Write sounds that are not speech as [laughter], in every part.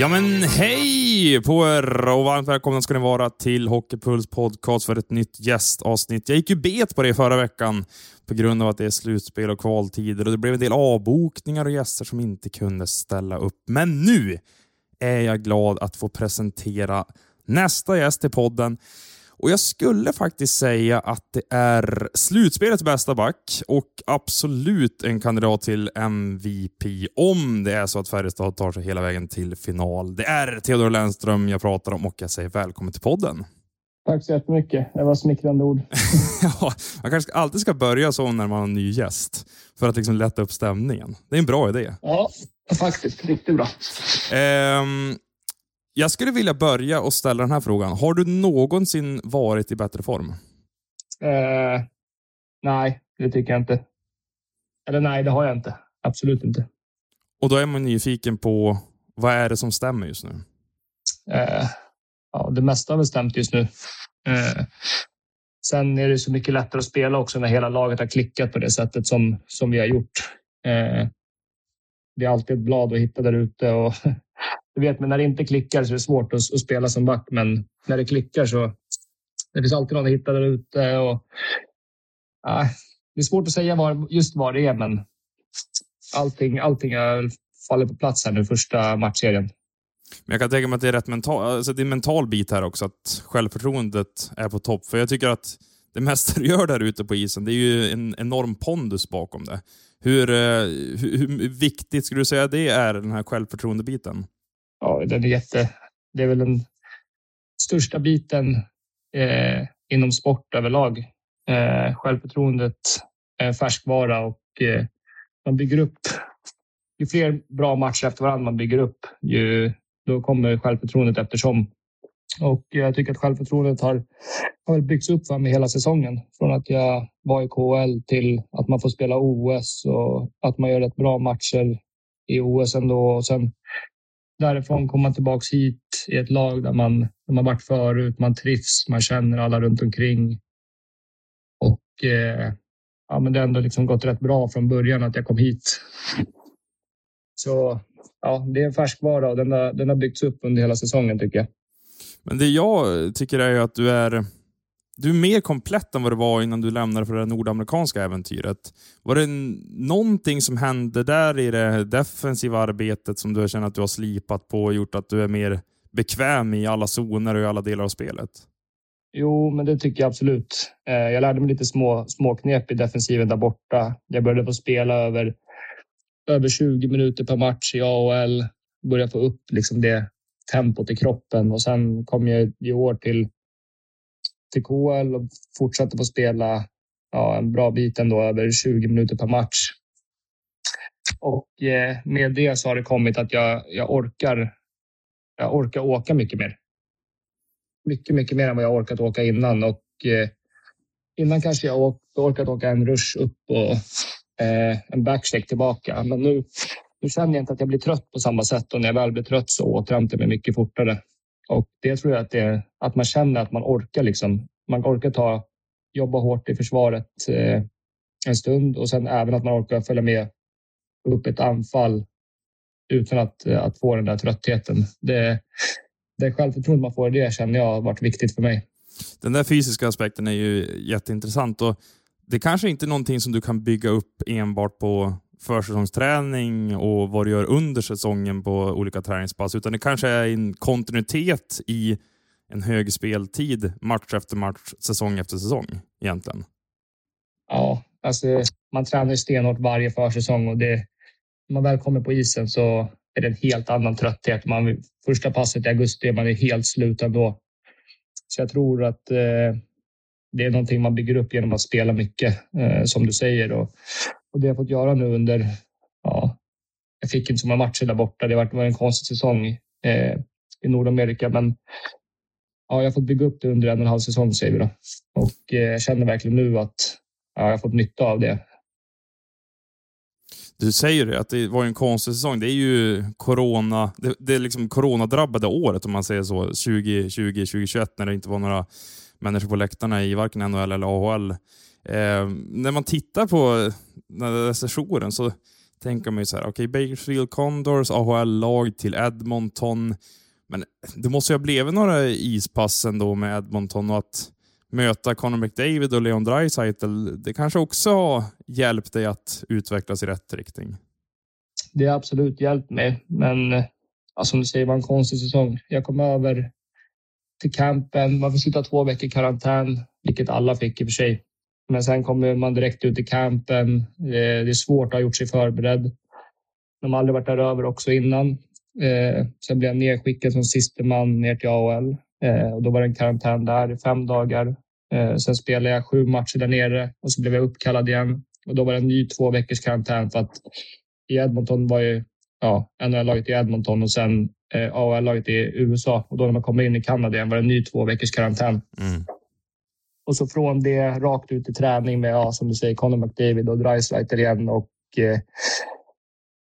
Ja men hej på er och varmt välkomna ska ni vara till Hockeypuls podcast för ett nytt gästavsnitt. Jag gick ju bet på det förra veckan på grund av att det är slutspel och kvaltider och det blev en del avbokningar och gäster som inte kunde ställa upp. Men nu är jag glad att få presentera nästa gäst i podden. Och jag skulle faktiskt säga att det är slutspelets bästa back och absolut en kandidat till MVP om det är så att Färjestad tar sig hela vägen till final. Det är Theodor Lennström jag pratar om och jag säger välkommen till podden. Tack så jättemycket. Det var smickrande ord. [laughs] ja, man kanske alltid ska börja så när man har en ny gäst för att liksom lätta upp stämningen. Det är en bra idé. Ja, faktiskt. Riktigt bra. Um, jag skulle vilja börja och ställa den här frågan. Har du någonsin varit i bättre form? Eh, nej, det tycker jag inte. Eller nej, det har jag inte. Absolut inte. Och då är man nyfiken på vad är det som stämmer just nu? Eh, ja, det mesta har väl stämt just nu. Eh, sen är det så mycket lättare att spela också när hela laget har klickat på det sättet som, som vi har gjort. Det är alltid ett blad att hitta där ute och du vet, men när det inte klickar så är det svårt att, att spela som back. Men när det klickar så det finns alltid någon att hitta där ute. Och, äh, det är svårt att säga var, just vad det är, men allting, allting faller på plats här nu första matchserien. Men jag kan tänka mig att det är rätt mental, alltså det är en mental bit här också, att självförtroendet är på topp. För jag tycker att det mesta du gör där ute på isen, det är ju en enorm pondus bakom det. Hur, eh, hur, hur viktigt skulle du säga det är, den här självförtroendebiten? Ja, den är jätte... Det är väl den största biten eh, inom sport överlag. Eh, självförtroendet är färskvara och eh, man bygger upp. Ju fler bra matcher efter varandra man bygger upp, ju, då kommer självförtroendet eftersom. Och jag tycker att självförtroendet har, har byggts upp för mig hela säsongen. Från att jag var i KL till att man får spela OS och att man gör rätt bra matcher i OS ändå. Och sen därifrån komma tillbaks hit i ett lag där man, där man varit förut, man trivs, man känner alla runt omkring. Och eh, ja, men det har ändå liksom gått rätt bra från början att jag kom hit. Så ja, det är en färskvara och den har, den har byggts upp under hela säsongen tycker jag. Men det jag tycker är att du är du är mer komplett än vad du var innan du lämnade för det nordamerikanska äventyret. Var det någonting som hände där i det defensiva arbetet som du känner att du har slipat på och gjort att du är mer bekväm i alla zoner och i alla delar av spelet? Jo, men det tycker jag absolut. Eh, jag lärde mig lite små, små knep i defensiven där borta. Jag började få spela över, över 20 minuter per match i AHL. Började få upp liksom det tempot i kroppen och sen kom jag i år till till KL och fortsatte få spela ja, en bra bit ändå, över 20 minuter per match. Och eh, med det så har det kommit att jag, jag orkar. Jag orkar åka mycket mer. Mycket, mycket mer än vad jag orkat åka innan och eh, innan kanske jag åkt, orkat åka en rush upp och eh, en backcheck tillbaka. Men nu, nu känner jag inte att jag blir trött på samma sätt och när jag väl blir trött så återhämtar jag mig mycket fortare. Och det tror jag att, det, är att man känner att man orkar. Liksom. Man orkar ta, jobba hårt i försvaret eh, en stund och sen även att man orkar följa med upp ett anfall utan att, eh, att få den där tröttheten. Det, det självförtroende man får i det känner jag har varit viktigt för mig. Den där fysiska aspekten är ju jätteintressant och det kanske inte är någonting som du kan bygga upp enbart på försäsongsträning och vad du gör under säsongen på olika träningspass, utan det kanske är en kontinuitet i en hög speltid match efter match, säsong efter säsong egentligen. Ja, alltså man tränar stenhårt varje försäsong och det, när man väl kommer på isen så är det en helt annan trötthet. Man, första passet i augusti är man helt slut ändå. Så jag tror att eh, det är någonting man bygger upp genom att spela mycket, eh, som du säger. Och, och det jag fått göra nu under, ja, jag fick inte så många matcher där borta. Det var en konstig säsong eh, i Nordamerika, men ja, jag har fått bygga upp det under en och en halv säsong säger vi då. Och eh, jag känner verkligen nu att ja, jag har fått nytta av det. Du säger det, att det var en konstig säsong. Det är ju corona, det, det är liksom coronadrabbade året om man säger så. 2020, 2021 när det inte var några människor på läktarna i varken NHL eller AHL. Eh, när man tittar på den där sessionen så tänker man ju så här, okej, okay, Bakersfield Condors, AHL-lag till Edmonton. Men det måste ju ha blivit några ispass ändå med Edmonton och att möta Conor McDavid och Leon Draisaitl, det kanske också har hjälpt dig att utvecklas i rätt riktning? Det har absolut hjälpt mig, men ja, som du säger, det var en konstig säsong. Jag kom över till campen. Man fick sitta två veckor i karantän, vilket alla fick i och för sig. Men sen kommer man direkt ut i campen. Eh, det är svårt att ha gjort sig förberedd. De har aldrig varit där över också innan. Eh, sen blev jag nedskickad som siste man ner till AHL. Eh, och då var det en karantän där i fem dagar. Sen spelade jag sju matcher där nere och så blev jag uppkallad igen. Och då var det en ny två veckors karantän för att i Edmonton var ju ja, NHL-laget i Edmonton och sen AHL-laget i USA. Och då när man kommer in i Kanada igen var det en ny två veckors karantän. Mm. Och så från det rakt ut i träning med, ja, som du säger, Conor McDavid och Dreisaitl igen. Och, eh,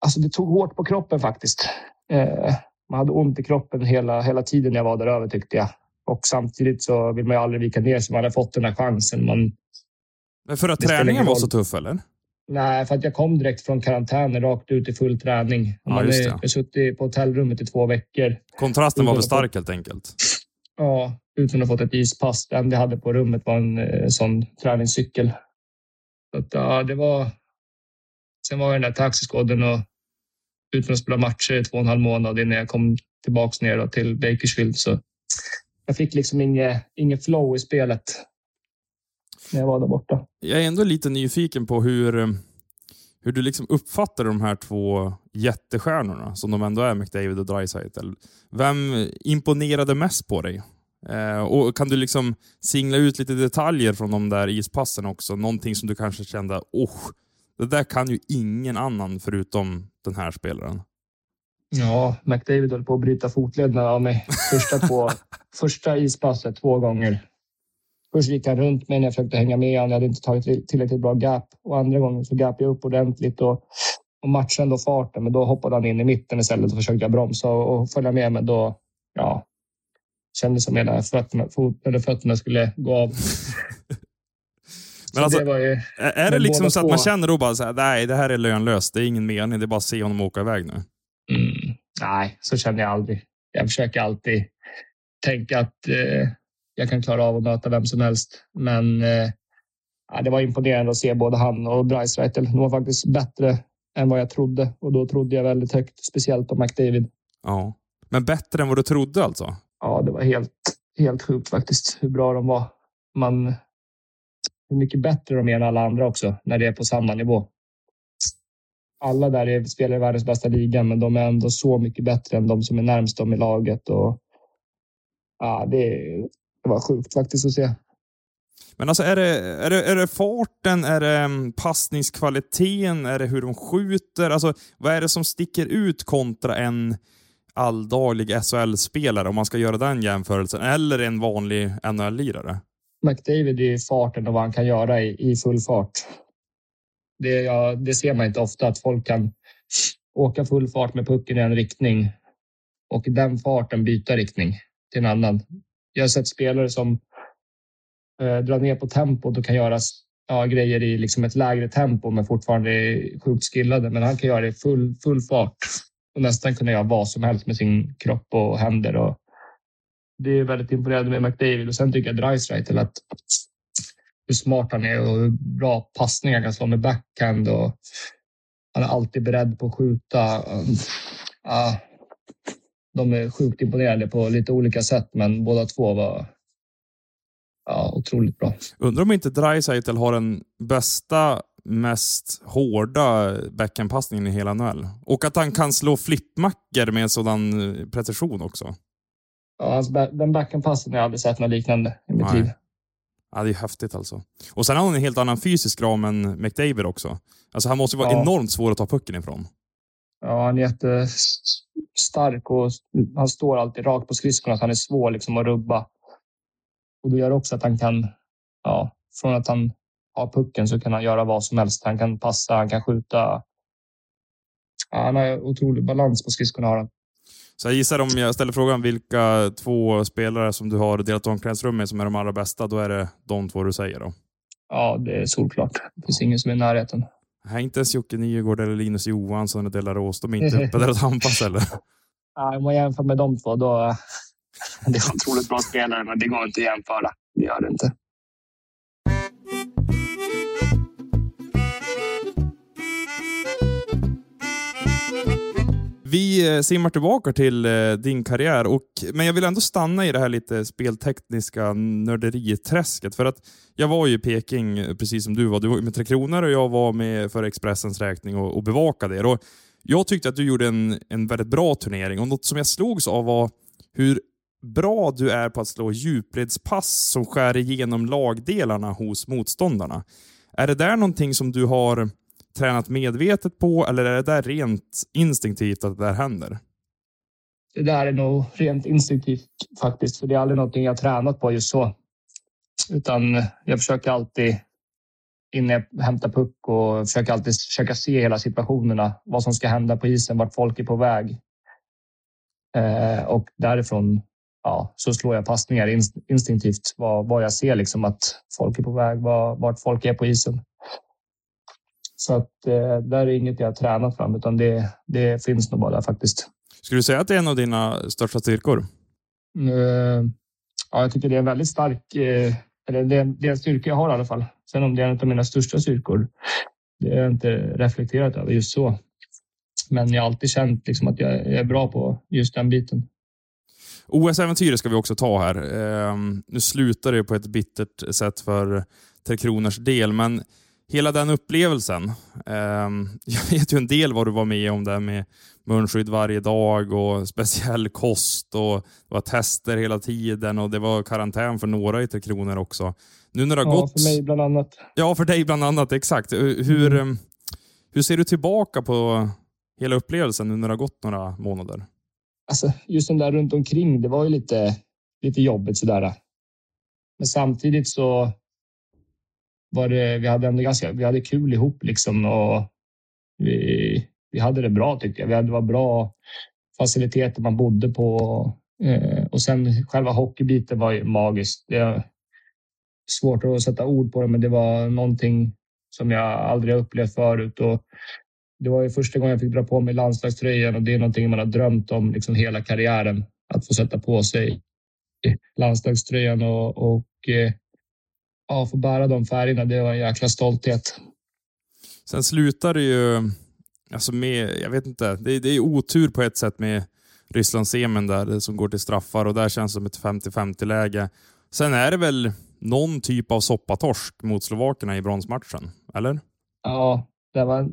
alltså det tog hårt på kroppen faktiskt. Eh, man hade ont i kroppen hela, hela tiden jag var där över tyckte jag. Och samtidigt så vill man ju aldrig vika ner sig. Man hade fått den här chansen. Man, Men för att träningen var så tuff eller? Nej, för att jag kom direkt från karantänen rakt ut i full träning. Ja, man har suttit på hotellrummet i två veckor. Kontrasten var för stark helt enkelt? Ja, utan att ha fått ett ispass. Det enda jag hade på rummet var en eh, sån träningscykel. Så att, ja, det var... Sen var jag den där taxiskåden och utan att spela matcher i två och en halv månad innan jag kom tillbaks ner till Bakersfield. Så jag fick liksom inget, inget flow i spelet när jag var där borta. Jag är ändå lite nyfiken på hur, eh, hur du liksom uppfattar de här två jättestjärnorna som de ändå är, McDavid och Dreisaitl. Vem imponerade mest på dig? Eh, och Kan du liksom singla ut lite detaljer från de där ispassen också? Någonting som du kanske kände, oh, det där kan ju ingen annan förutom den här spelaren. Ja, McDavid höll på att bryta fotlederna av mig första, två, [laughs] första ispasset två gånger. Först gick han runt mig när jag försökte hänga med honom. Jag hade inte tagit tillräckligt bra gap. Och andra gången så gapade jag upp ordentligt och, och matchade ändå farten. Men då hoppade han in i mitten istället och försökte jag bromsa och, och följa med. Men då, ja, kändes som hela fötterna, fot, eller fötterna skulle gå av. [laughs] Men alltså, ju, är det liksom så att man känner då bara så här, nej, det här är lönlöst. Det är ingen mening. Det är bara att se honom åka iväg nu. Mm, nej, så känner jag aldrig. Jag försöker alltid tänka att eh, jag kan klara av att möta vem som helst. Men eh, det var imponerande att se både han och Dreisaitl. De var faktiskt bättre än vad jag trodde och då trodde jag väldigt högt, speciellt på McDavid. Ja, men bättre än vad du trodde alltså? Ja, det var helt, helt sjukt faktiskt hur bra de var. Man, hur mycket bättre de är än alla andra också när det är på samma nivå. Alla där är, spelar i världens bästa liga, men de är ändå så mycket bättre än de som är närmst dem i laget. Och, ja, det, det var sjukt faktiskt att se. Men alltså är det, är det, är det farten, är det mm, passningskvaliteten, är det hur de skjuter? Alltså, vad är det som sticker ut kontra en alldaglig SHL-spelare om man ska göra den jämförelsen, eller en vanlig NHL-lirare? McDavid är farten och vad han kan göra i, i full fart. Det, ja, det ser man inte ofta, att folk kan åka full fart med pucken i en riktning och den farten byta riktning till en annan. Jag har sett spelare som eh, drar ner på tempot och kan göra ja, grejer i liksom ett lägre tempo men fortfarande är sjukt skillade. Men han kan göra det i full, full fart och nästan kunna göra vad som helst med sin kropp och händer. Och det är väldigt imponerande med McDavid och sen tycker jag Dreisaitl att hur smart han är och hur bra passningar han kan slå med backhand och han är alltid beredd på att skjuta. Ja, de är sjukt imponerande på lite olika sätt, men båda två var ja, otroligt bra. Undrar om inte Dreisaitl har den bästa, mest hårda backhandpassningen i hela NHL. Och att han kan slå flippmackor med sådan precision också. Ja, alltså, den backenpassen har jag aldrig sett något liknande i mitt Nej. liv. Ja, det är häftigt alltså. Och sen har han en helt annan fysisk ram än McDavid också. Alltså han måste vara ja. enormt svår att ta pucken ifrån. Ja, han är jättestark och han står alltid rakt på skridskorna. Han är svår liksom att rubba. Och det gör också att han kan, ja, från att han har pucken så kan han göra vad som helst. Han kan passa, han kan skjuta. Ja, han har otrolig balans på skridskorna. Har han. Så jag gissar om jag ställer frågan vilka två spelare som du har delat omklädningsrum med som är de allra bästa, då är det de två du säger då? Ja, det är solklart. Det finns ingen som är i närheten. Nej, inte ens Jocke Nygård eller Linus Johansson eller Delaros. De är inte uppe där och tampas heller. [laughs] Ja, om man jämför med de två, då... [laughs] Det är otroligt bra spelare, men det går inte att jämföra. Det gör det inte. Vi eh, simmar tillbaka till eh, din karriär, och, men jag vill ändå stanna i det här lite speltekniska nörderiträsket. För att jag var ju i Peking, eh, precis som du var. Du var med Tre Kronor och jag var med för Expressens räkning och, och bevakade er. Och jag tyckte att du gjorde en, en väldigt bra turnering och något som jag slogs av var hur bra du är på att slå djupledspass som skär igenom lagdelarna hos motståndarna. Är det där någonting som du har tränat medvetet på eller är det där rent instinktivt att det där händer? Det där är nog rent instinktivt faktiskt, för det är aldrig någonting jag tränat på just så. Utan jag försöker alltid innan jag hämtar puck och försöker alltid försöka se hela situationerna, vad som ska hända på isen, vart folk är på väg. Eh, och därifrån ja, så slår jag passningar instinktivt vad, vad jag ser liksom att folk är på väg, vad, vart folk är på isen. Så att eh, där är inget jag tränat fram, utan det, det finns nog bara där faktiskt. Skulle du säga att det är en av dina största styrkor? Uh, ja, jag tycker det är en väldigt stark, uh, eller det det är en styrka jag har i alla fall. Sen om det är en av mina största styrkor, det har jag inte reflekterat över just så. Men jag har alltid känt liksom att jag är bra på just den biten. OS-äventyret ska vi också ta här. Uh, nu slutar det på ett bittert sätt för Tre Kronors del, men hela den upplevelsen. Um, [laughs] jag vet ju en del vad du var med om där med munskydd varje dag och [laughs] speciell kost och det var tester hela tiden och det var karantän för några i Tre Kronor också. Nu när det har ja, gått... för mig bland annat. Ja, för dig bland annat. Exakt. Hur, mm. hur ser du tillbaka på hela upplevelsen nu när det har gått några månader? Alltså, just den där runt omkring, det var ju lite, lite jobbigt sådär. Men samtidigt så var det, vi hade ändå ganska, vi hade kul ihop liksom och vi, vi hade det bra tyckte jag. Vi hade, det var bra faciliteter man bodde på eh, och sen själva hockeybiten var ju magiskt. Det är svårt att sätta ord på det, men det var någonting som jag aldrig upplevt förut och det var ju första gången jag fick dra på mig landslagströjan och det är någonting man har drömt om liksom hela karriären. Att få sätta på sig landslagströjan och, och eh, ja, få bära de färgerna, det var en jäkla stolthet. Sen slutar det ju, alltså med, jag vet inte, det, det är otur på ett sätt med Ryssland-semin där som går till straffar och där känns det som ett 50-50 läge. Sen är det väl någon typ av soppatorsk mot Slovakerna i bronsmatchen, eller? Ja, det var,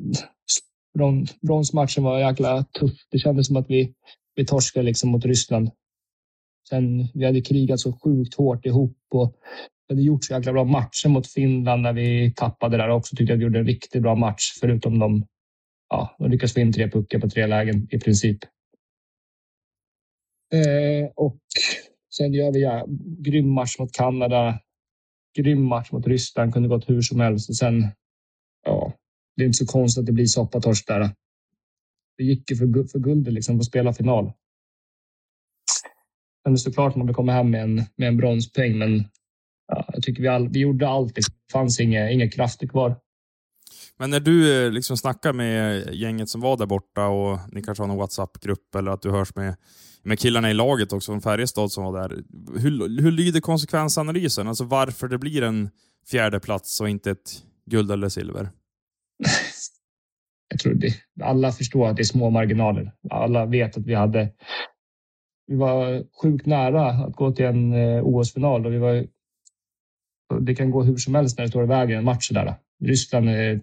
bronsmatchen var jäkla tuff. Det kändes som att vi, vi torskade liksom mot Ryssland. Sen, vi hade krigat så sjukt hårt ihop och hade gjort så jäkla bra matcher mot Finland när vi tappade där också. Tyckte jag vi gjorde en riktigt bra match, förutom de ja, de lyckades få in tre puckar på tre lägen i princip. Eh, och sen gör vi ja, grym match mot Kanada. Grym match mot Ryssland. Kunde gått hur som helst. Och sen, ja, det är inte så konstigt att det blir soppatorsk där. Det gick ju för, för guldet liksom, att spela final. Men det är såklart man vill komma hem med en, med en bronspeng, men ja, jag tycker vi, all, vi gjorde allt. Det fanns inga, inga krafter kvar. Men när du eh, liksom snackar med gänget som var där borta och ni kanske har någon WhatsApp-grupp eller att du hörs med, med killarna i laget också från Färjestad som var där. Hur, hur lyder konsekvensanalysen? Alltså varför det blir en fjärde plats och inte ett guld eller silver? [laughs] Jag tror det. Alla förstår att det är små marginaler. Alla vet att vi hade vi var sjukt nära att gå till en eh, OS-final och vi var det kan gå hur som helst när det står i vägen en match där. Ryssland eh,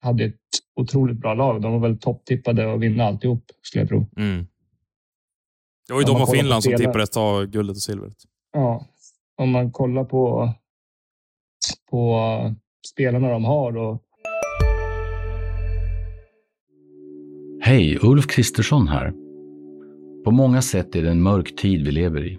hade ett otroligt bra lag. De var väl topptippade att vinna alltihop, skulle jag tro. Mm. Det var ju de och Finland som tippades ta guldet och silvret. Ja, om man kollar på, på spelarna de har och Hej, Ulf Kristersson här. På många sätt är det en mörk tid vi lever i.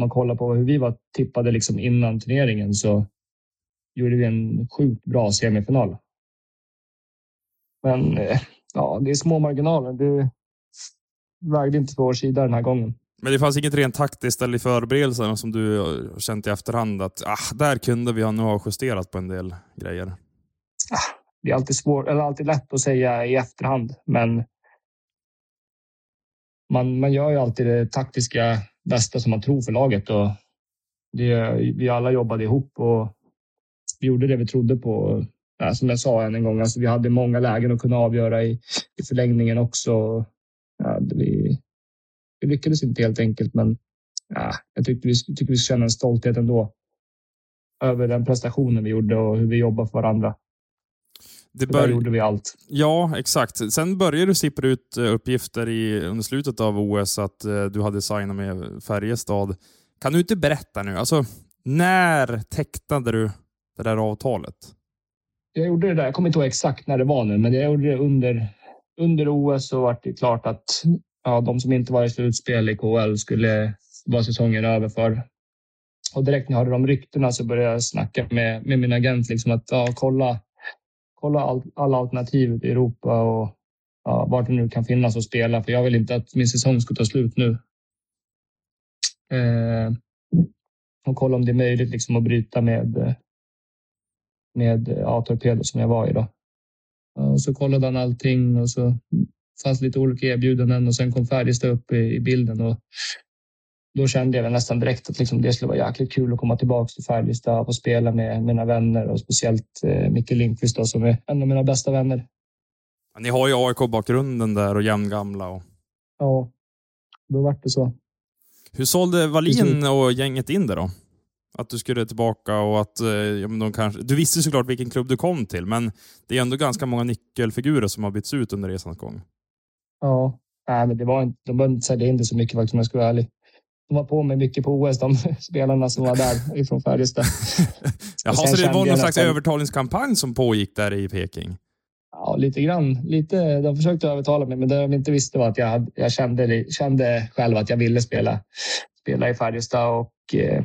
Om man kollar på hur vi var tippade liksom innan turneringen så gjorde vi en sjukt bra semifinal. Men eh, ja, det är små marginaler. Det vägde inte på vår sida den här gången. Men det fanns inget rent taktiskt eller i förberedelserna som du har känt i efterhand att ah, där kunde vi nog ha justerat på en del grejer? Det är alltid svårt, eller alltid lätt att säga i efterhand, men man, man gör ju alltid det taktiska bästa som man tror för laget och det, vi alla jobbade ihop och vi gjorde det vi trodde på. Ja, som jag sa än en gång, alltså vi hade många lägen att kunna avgöra i, i förlängningen också. Ja, det- vi, vi lyckades inte helt enkelt, men ja, jag tyckte vi, tycker vi ska känna en stolthet ändå över den prestationen vi gjorde och hur vi jobbar för varandra. Det För där bör... gjorde vi allt. Ja, exakt. Sen började du sippra ut eh, uppgifter i, under slutet av OS att eh, du hade signat med Färjestad. Kan du inte berätta nu? Alltså, när tecknade du det där avtalet? Jag gjorde det där. Jag kommer inte ihåg exakt när det var nu, men jag gjorde det under, under OS så var det klart att ja, de som inte var i slutspel i KL skulle vara säsongen över för. Och direkt när jag hörde de ryktena så började jag snacka med, med min agent liksom att ja, kolla, kolla all, alla alternativ i Europa och ja, vart det nu kan finnas att spela. För jag vill inte att min säsong ska ta slut nu. Eh, och kolla om det är möjligt liksom att bryta med, med eh, ja, Torpedo som jag var i. Då. Och så kollade han allting och så fanns lite olika erbjudanden och sen kom Färjestad upp i, i bilden. Och då kände jag nästan direkt att liksom det skulle vara jäkligt kul att komma tillbaka till Färjestad och spela med mina vänner och speciellt eh, Micke Lindqvist då, som är en av mina bästa vänner. Ni har ju AIK-bakgrunden där och jämngamla. Och... Ja, då vart det så. Hur sålde Wallin och gänget in det då? Att du skulle tillbaka och att eh, ja, de kanske... Du visste såklart vilken klubb du kom till, men det är ändå ganska många nyckelfigurer som har bytts ut under resans gång. Ja, nej, men det var inte, de behövde inte sälja in det så mycket faktiskt om jag ska vara ärlig. De var på mig mycket på OS, de [laughs] spelarna som var där ifrån Färjestad. [laughs] Jaha, så det var någon slags nästan- övertalningskampanj som pågick där i Peking? Ja, lite grann. Lite, de försökte övertala mig, men det de inte visste var att jag, jag kände, kände själv att jag ville spela, spela i Färjestad och eh,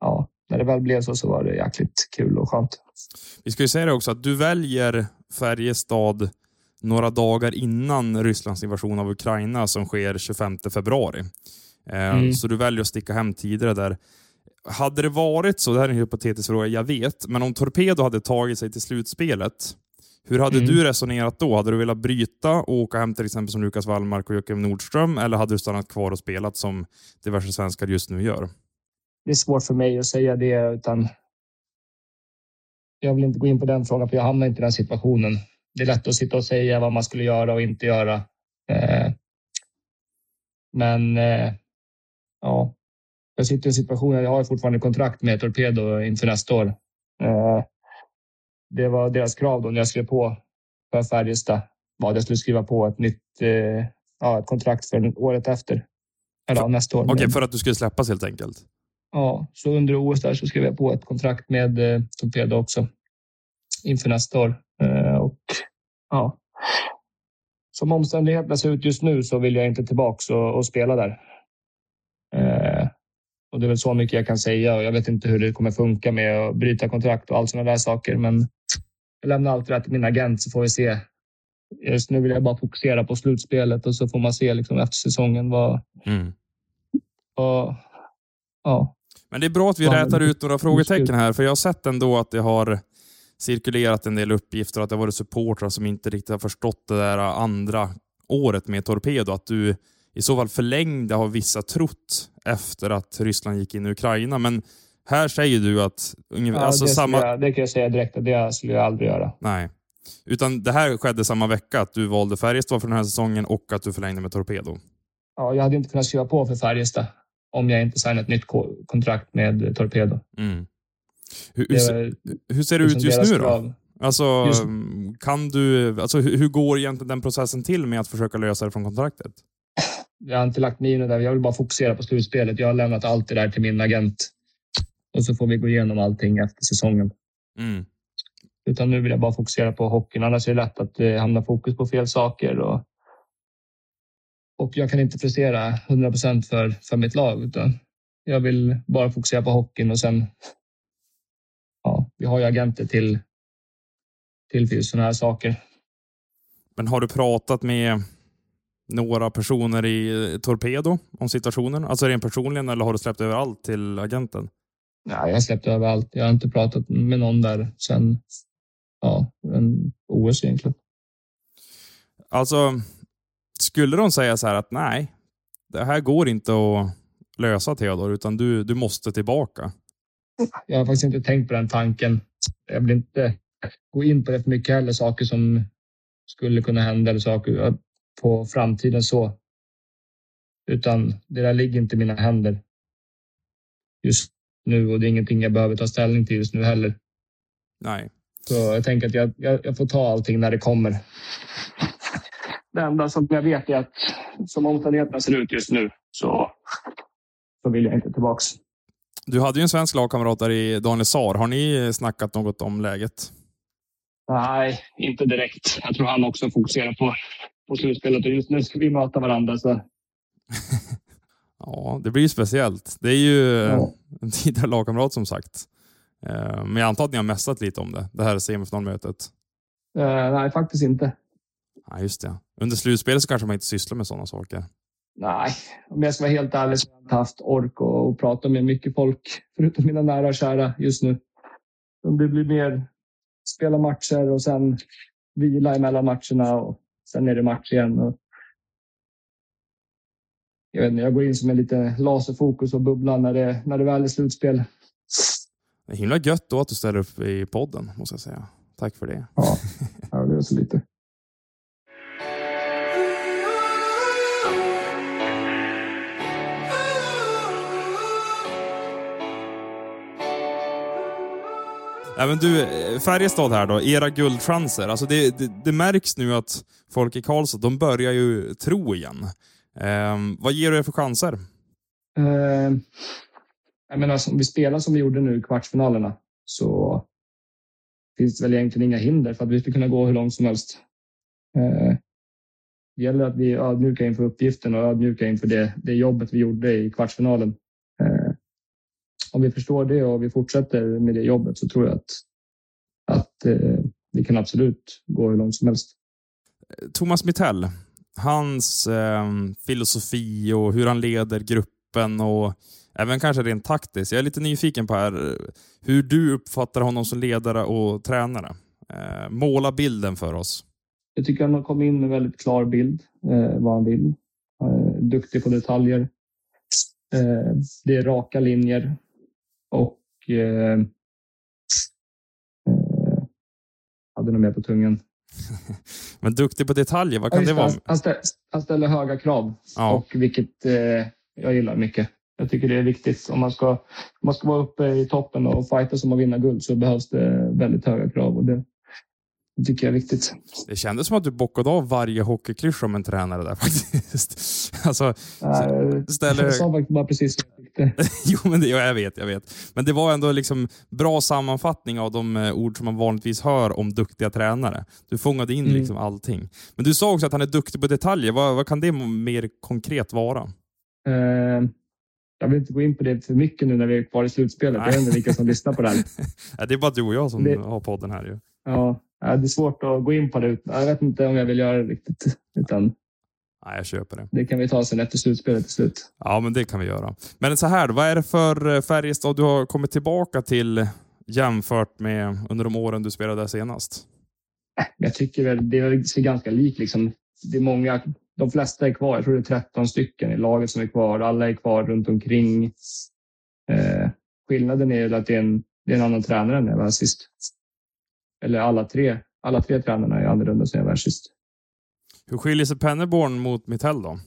ja, när det väl blev så, så var det jäkligt kul och skönt. Vi ska ju säga det också att du väljer Färjestad några dagar innan Rysslands invasion av Ukraina som sker 25 februari. Eh, Mm. Så du väljer att sticka hem tidigare där. Hade det varit så, det här är en hypotetisk fråga, jag vet, men om Torpedo hade tagit sig till slutspelet, hur hade Mm. du resonerat då? Hade du velat bryta och åka hem till exempel som Lukas Wallmark och Joakim Nordström, eller hade du stannat kvar och spelat som diverse svenskar just nu gör? Det är svårt för mig att säga det, utan jag vill inte gå in på den frågan, för jag hamnar inte i den situationen. Det är lätt att sitta och säga vad man skulle göra och inte göra. Eh, men eh, ja, jag sitter i en situation, jag har fortfarande kontrakt med Torpedo inför nästa år. Eh, det var deras krav då när jag skrev på för Färjestad, var att jag skulle skriva på ett nytt eh, ja, ett kontrakt för året efter. Eller ja, nästa år. Okej, Men- för att du skulle släppas helt enkelt? Ja, så under OS där så skrev jag på ett kontrakt med eh, Torpedo också inför nästa år. Eh, och ja, som omständigheterna ser ut just nu så vill jag inte tillbaka och, och spela där. Eh, och det är väl så mycket jag kan säga och jag vet inte hur det kommer funka med att bryta kontrakt och allt sådana där saker. Men jag lämnar allt det där till min agent så får vi se. Just nu vill jag bara fokusera på slutspelet och så får man se liksom efter säsongen vad, Mm. vad ja, Men det är bra att vi Ja, rätar ut några frågetecken här, för jag har sett ändå att det har cirkulerat en del uppgifter, att det har varit supportrar som inte riktigt har förstått det där andra året med Torpedo, att du i så fall förlängde har vissa trott efter att Ryssland gick in i Ukraina. Men här säger du att... Ja, alltså det, samma... jag, det kan jag säga direkt det skulle jag aldrig göra. Nej. Utan det här skedde samma vecka, att du valde Färjestad för den här säsongen och att du förlängde med Torpedo. Ja, jag hade inte kunnat skriva på för Färjestad om jag inte signat ett nytt ko- kontrakt med Torpedo. Mm. Hur, var hur ser det liksom ut just nu då? krav. Alltså, Just- kan du, alltså, hur, hur går egentligen den processen till med att försöka lösa det från kontraktet? Jag har inte lagt mig in i det där. Jag vill bara fokusera på slutspelet. Jag har lämnat allt det där till min agent. Och så får vi gå igenom allting efter säsongen. Mm. Utan nu vill jag bara fokusera på hockeyn. Annars är det lätt att det hamnar fokus på fel saker. Och, och jag kan inte prestera 100 procent för, för mitt lag. Utan jag vill bara fokusera på hockeyn och sen... Ja, vi har ju agenter till, till just sådana här saker. Men har du pratat med några personer i Torpedo om situationen? Alltså rent personligen eller har du släppt över allt till agenten? Ja, jag har släppt över allt. Jag har inte pratat med någon där sen ja, en OS egentligen. Alltså, skulle de säga så här att nej, det här går inte att lösa Theodor, utan du, du måste tillbaka. Jag har faktiskt inte tänkt på den tanken. Jag vill inte gå in på för mycket heller, saker som skulle kunna hända eller saker på framtiden så. Utan det där ligger inte i mina händer just nu och det är ingenting jag behöver ta ställning till just nu heller. Nej. Så jag tänker att jag, jag, jag får ta allting när det kommer. Det enda som jag vet är att som omständigheterna ser ut just nu så, så vill jag inte tillbaks. Du hade ju en svensk lagkamrat där i Daniel Saar. Har ni snackat något om läget? Nej, inte direkt. Jag tror han också fokuserar på, på slutspelet och just nu ska vi möta varandra. Så. [laughs] Ja, det blir ju speciellt. Det är ju Ja. en tidigare lagkamrat som sagt. Eh, Men jag antar att ni har mässat lite om det, det här semifinalmötet. Eh, nej, faktiskt inte. Ja, just det. Under slutspelet så kanske man inte sysslar med sådana saker. Nej, om jag ska vara helt ärlig så har jag inte haft ork och, och prata med mycket folk förutom mina nära och kära just nu. Det blir mer spela matcher och sen vila emellan matcherna och sen är det match igen. Och jag, vet inte, jag går in som en lite laserfokus och bubblar när det, när det väl är slutspel. Det är himla gött då att du ställer upp i podden, måste jag säga. Tack för det. Ja, [laughs] ja det är så lite. Nej, men du, eh, Färjestad här då, era guldchanser. Alltså det, det, det märks nu att folk i Karlstad, de börjar ju tro igen. Ehm, vad ger du er för chanser? Eh, jag menar, om vi spelar som vi gjorde nu i kvartsfinalerna så finns det väl egentligen inga hinder för att vi ska kunna gå hur långt som helst. Eh, det gäller att vi är ödmjuka inför uppgiften och ödmjuka inför det, det jobbet vi gjorde i kvartsfinalen. Om vi förstår det och vi fortsätter med det jobbet så tror jag att, att eh, vi kan absolut gå hur långt som helst. Thomas Mittell, hans eh, filosofi och hur han leder gruppen och även kanske rent taktiskt. Jag är lite nyfiken på här, hur du uppfattar honom som ledare och tränare. Eh, måla bilden för oss. Jag tycker han har kommit in med en väldigt klar bild eh, vad han vill. Eh, duktig på detaljer. Eh, det är raka linjer. Och eh, eh, hade nog mer på tungan. [laughs] Men duktig på detaljer, vad Ja, kan just det vara? Han, han, stä, han ställer höga krav Ja. och vilket eh, jag gillar mycket. Jag tycker det är viktigt. Om man ska, om man ska vara uppe i toppen och fighta som att vinna guld så behövs det väldigt höga krav. Och det, det tycker jag är viktigt. Det kändes som att du bockade av varje hockeyklyscha om en tränare där [laughs] faktiskt. Alltså, Eh, ställer- Jag sa faktiskt bara precis tyckte. [laughs] jo, men det, ja, jag vet, jag vet. Men det var ändå liksom bra sammanfattning av de eh, ord som man vanligtvis hör om duktiga tränare. Du fångade in Mm. liksom allting. Men du sa också att han är duktig på detaljer. Vad, vad kan det mer konkret vara? Eh, jag vill inte gå in på det för mycket nu när vi är kvar i slutspelet. Jag vet inte vilka som lyssnar på det här. [laughs] Ja, det är bara du och jag som Det- har podden här ju. Ja, ja, det är svårt att gå in på det. Jag vet inte om jag vill göra det riktigt. Utan Nej, jag köper det. det kan vi ta sen efter slutspelet till slut. Ja, men det kan vi göra. Men så här, vad är det för eh, Färjestad du har kommit tillbaka till jämfört med under de åren du spelade där senast? Jag tycker väl det ser ganska likt. Liksom. Det är många de flesta är kvar. Jag tror det är 13 stycken i laget som är kvar. Alla är kvar runt omkring. Eh, skillnaden är att det är, en, det är en annan tränare än jag var sist. Eller alla tre. Alla tre tränarna är annorlunda sen jag var sist. Hur skiljer sig Penneborn mot Mittell då?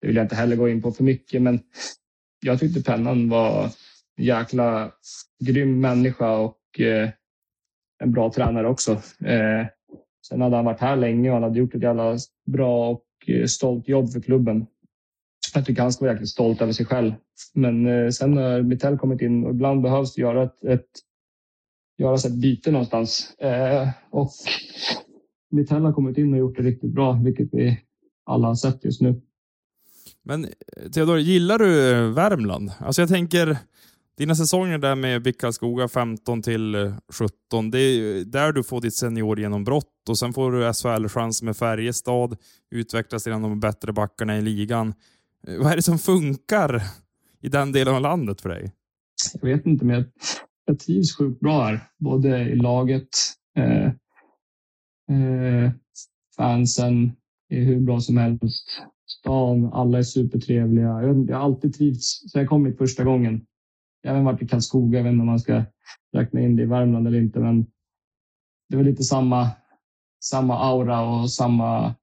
Det vill jag inte heller gå in på för mycket, men jag tyckte Pennan var en jäkla grym människa och eh, en bra tränare också. Eh, sen hade han varit här länge och han hade gjort ett jävla bra och eh, stolt jobb för klubben. Jag tycker han ska vara jäkligt stolt över sig själv. Men eh, sen har Mittell kommit in och ibland behövs det göra ett, ett göras ett byte någonstans. Eh, och Mittell har kommit in och gjort det riktigt bra, vilket vi alla har sett just nu. Men Theodor, gillar du Värmland? Alltså jag tänker, dina säsonger där med Bickalskoga 15 till 17, det är där du får ditt seniorgenombrott och sen får du SHL-chans med Färjestad, utvecklas till en av de bättre backarna i ligan. Vad är det som funkar i den delen av landet för dig? Jag vet inte, men jag, jag trivs sjukt bra här. Både i laget, eh, eh, Eh, fansen är hur bra som helst. Stan, alla är supertrevliga. Jag, jag har alltid trivts sen jag kom hit första gången. Jag har även varit i Karlskoga, jag vet inte om man ska räkna in det i Värmland eller inte, men det var lite samma, samma aura och samma,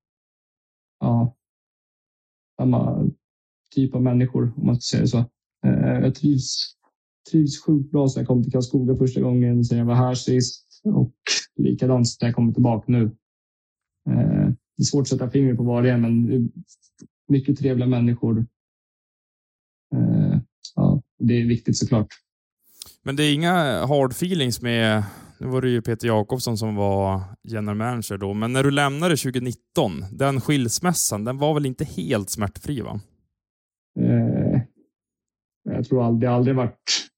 ja, samma typ av människor om man ska säga så. Eh, jag trivs, trivs sjukt bra sen jag kom till Karlskoga första gången, sen jag var här sist och likadant sen jag kommer tillbaka nu. Eh, det är svårt att sätta fingret på vad det är, men mycket trevliga människor. Eh, ja, det är viktigt såklart. Men det är inga hard feelings med, nu var det ju Peter Jakobsson som var general manager då, men när du lämnade 2019, den skilsmässan, den var väl inte helt smärtfri va? Eh, jag tror aldrig, det aldrig varit...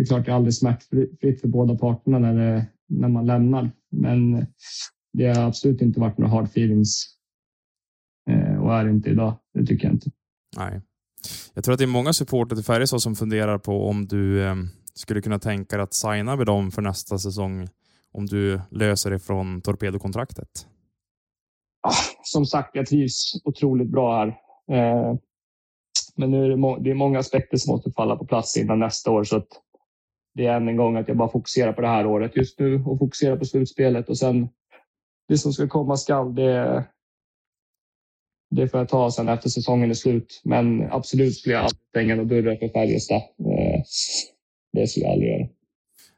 Det är klart det är aldrig smärtfritt för båda parterna när, det, när man lämnar, men det har absolut inte varit några hard feelings eh, och är inte idag. Det tycker jag inte. Nej. Jag tror att det är många supporter till Färjestad som funderar på om du eh, skulle kunna tänka dig att signa med dem för nästa säsong om du löser det från torpedokontraktet. Ah, som sagt, jag trivs otroligt bra här. Eh, men nu är det, det är många aspekter som måste falla på plats innan nästa år. Så att det är än en gång att jag bara fokuserar på det här året just nu och fokuserar på slutspelet. Och sen det som ska komma skall, det, det får jag ta sen efter säsongen är slut. Men absolut skulle jag aldrig stänga några dörrar för Färjestad. Eh, det skulle jag aldrig göra.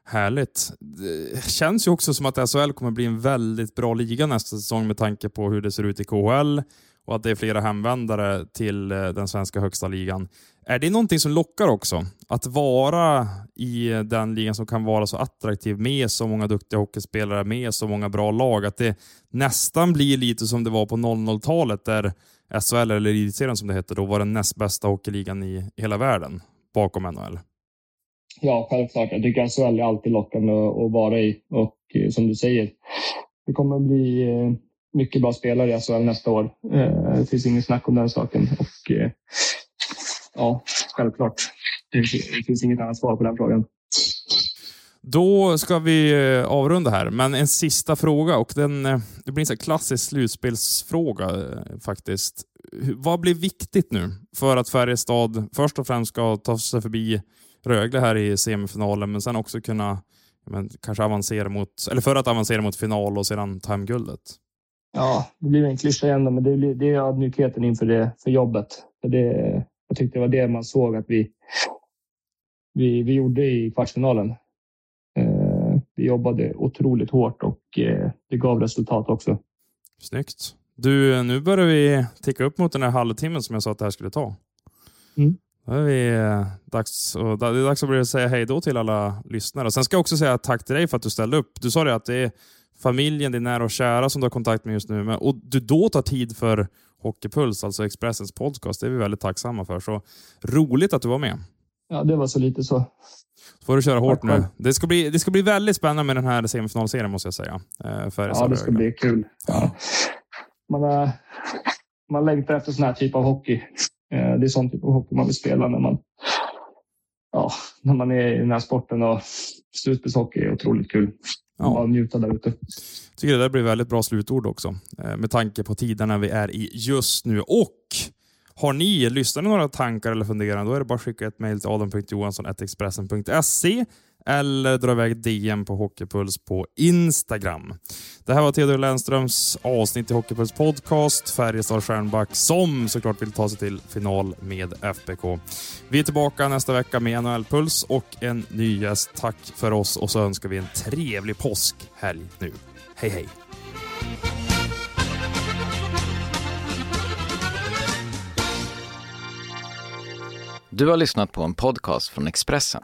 Härligt. Det känns ju också som att SHL kommer bli en väldigt bra liga nästa säsong med tanke på hur det ser ut i KHL och att det är flera hemvändare till eh, den svenska högsta ligan. Är det någonting som lockar också? Att vara i den ligan som kan vara så attraktiv med så många duktiga hockeyspelare, med så många bra lag, att det nästan blir lite som det var på 00-talet där SHL, eller elitserien som det hette då, var den näst bästa hockeyligan i hela världen bakom NHL. Ja, självklart. Jag tycker SHL är alltid lockande att vara i och eh, som du säger, det kommer att bli eh, mycket bra spelare i SHL nästa år. Eh, det finns inget snack om den saken. Och eh, ja, självklart. Det finns inget annat svar på den frågan. Då ska vi eh, avrunda här, men en sista fråga och den, eh, det blir en klassisk slutspelsfråga faktiskt. Vad blir viktigt nu för att Färjestad först och främst ska ta sig förbi Rögle här i semifinalen, men sen också kunna men, kanske avancera mot, eller för att avancera mot final och sedan ta hem guldet? Ja, det blir en klyscha igen, men det, blir, det är ödmjukheten inför det, för jobbet. För det, jag tyckte det var det man såg att vi, vi, vi gjorde i kvartsfinalen. Eh, vi jobbade otroligt hårt och eh, det gav resultat också. Snyggt. Du, nu börjar vi ticka upp mot den här halvtimmen som jag sa att det här skulle ta. Mm. Då är vi eh, dags, och det är dags att börja säga hej då till alla lyssnare. Sen ska jag också säga tack till dig för att du ställde upp. Du sa det att det är familjen, din nära och kära som du har kontakt med just nu. Men, och du då tar tid för Hockeypuls, alltså Expressens podcast. Det är vi väldigt tacksamma för. Så roligt att du var med. Ja, det var så lite så. Så får du köra hårt nu. Det ska, bli, det ska bli väldigt spännande med den här semifinalserien måste jag säga. Eh, för ja, det ska bli kul. Ja. Man, man längtar efter sån här typ av hockey. Eh, det är sån typ av hockey man vill spela när man, ja, när man är i den här sporten och slutspelshockey är otroligt kul. Ja. Bara njuta där ute. Jag tycker det där blir väldigt bra slutord också, eh, med tanke på tiderna vi är i just nu. Och har ni lyssnat några tankar eller funderingar, då är det bara att skicka ett mejl till adam.johansson.expressen.se eller dra iväg DM på Hockeypuls på Instagram. Det här var Theodor Lennströms avsnitt i Hockeypuls podcast, Färjestad Stjärnback, som såklart vill ta sig till final med FBK. Vi är tillbaka nästa vecka med NHL-puls och en ny gäst. Tack för oss och så önskar vi en trevlig påskhelg nu. Hej hej! Du har lyssnat på en podcast från Expressen.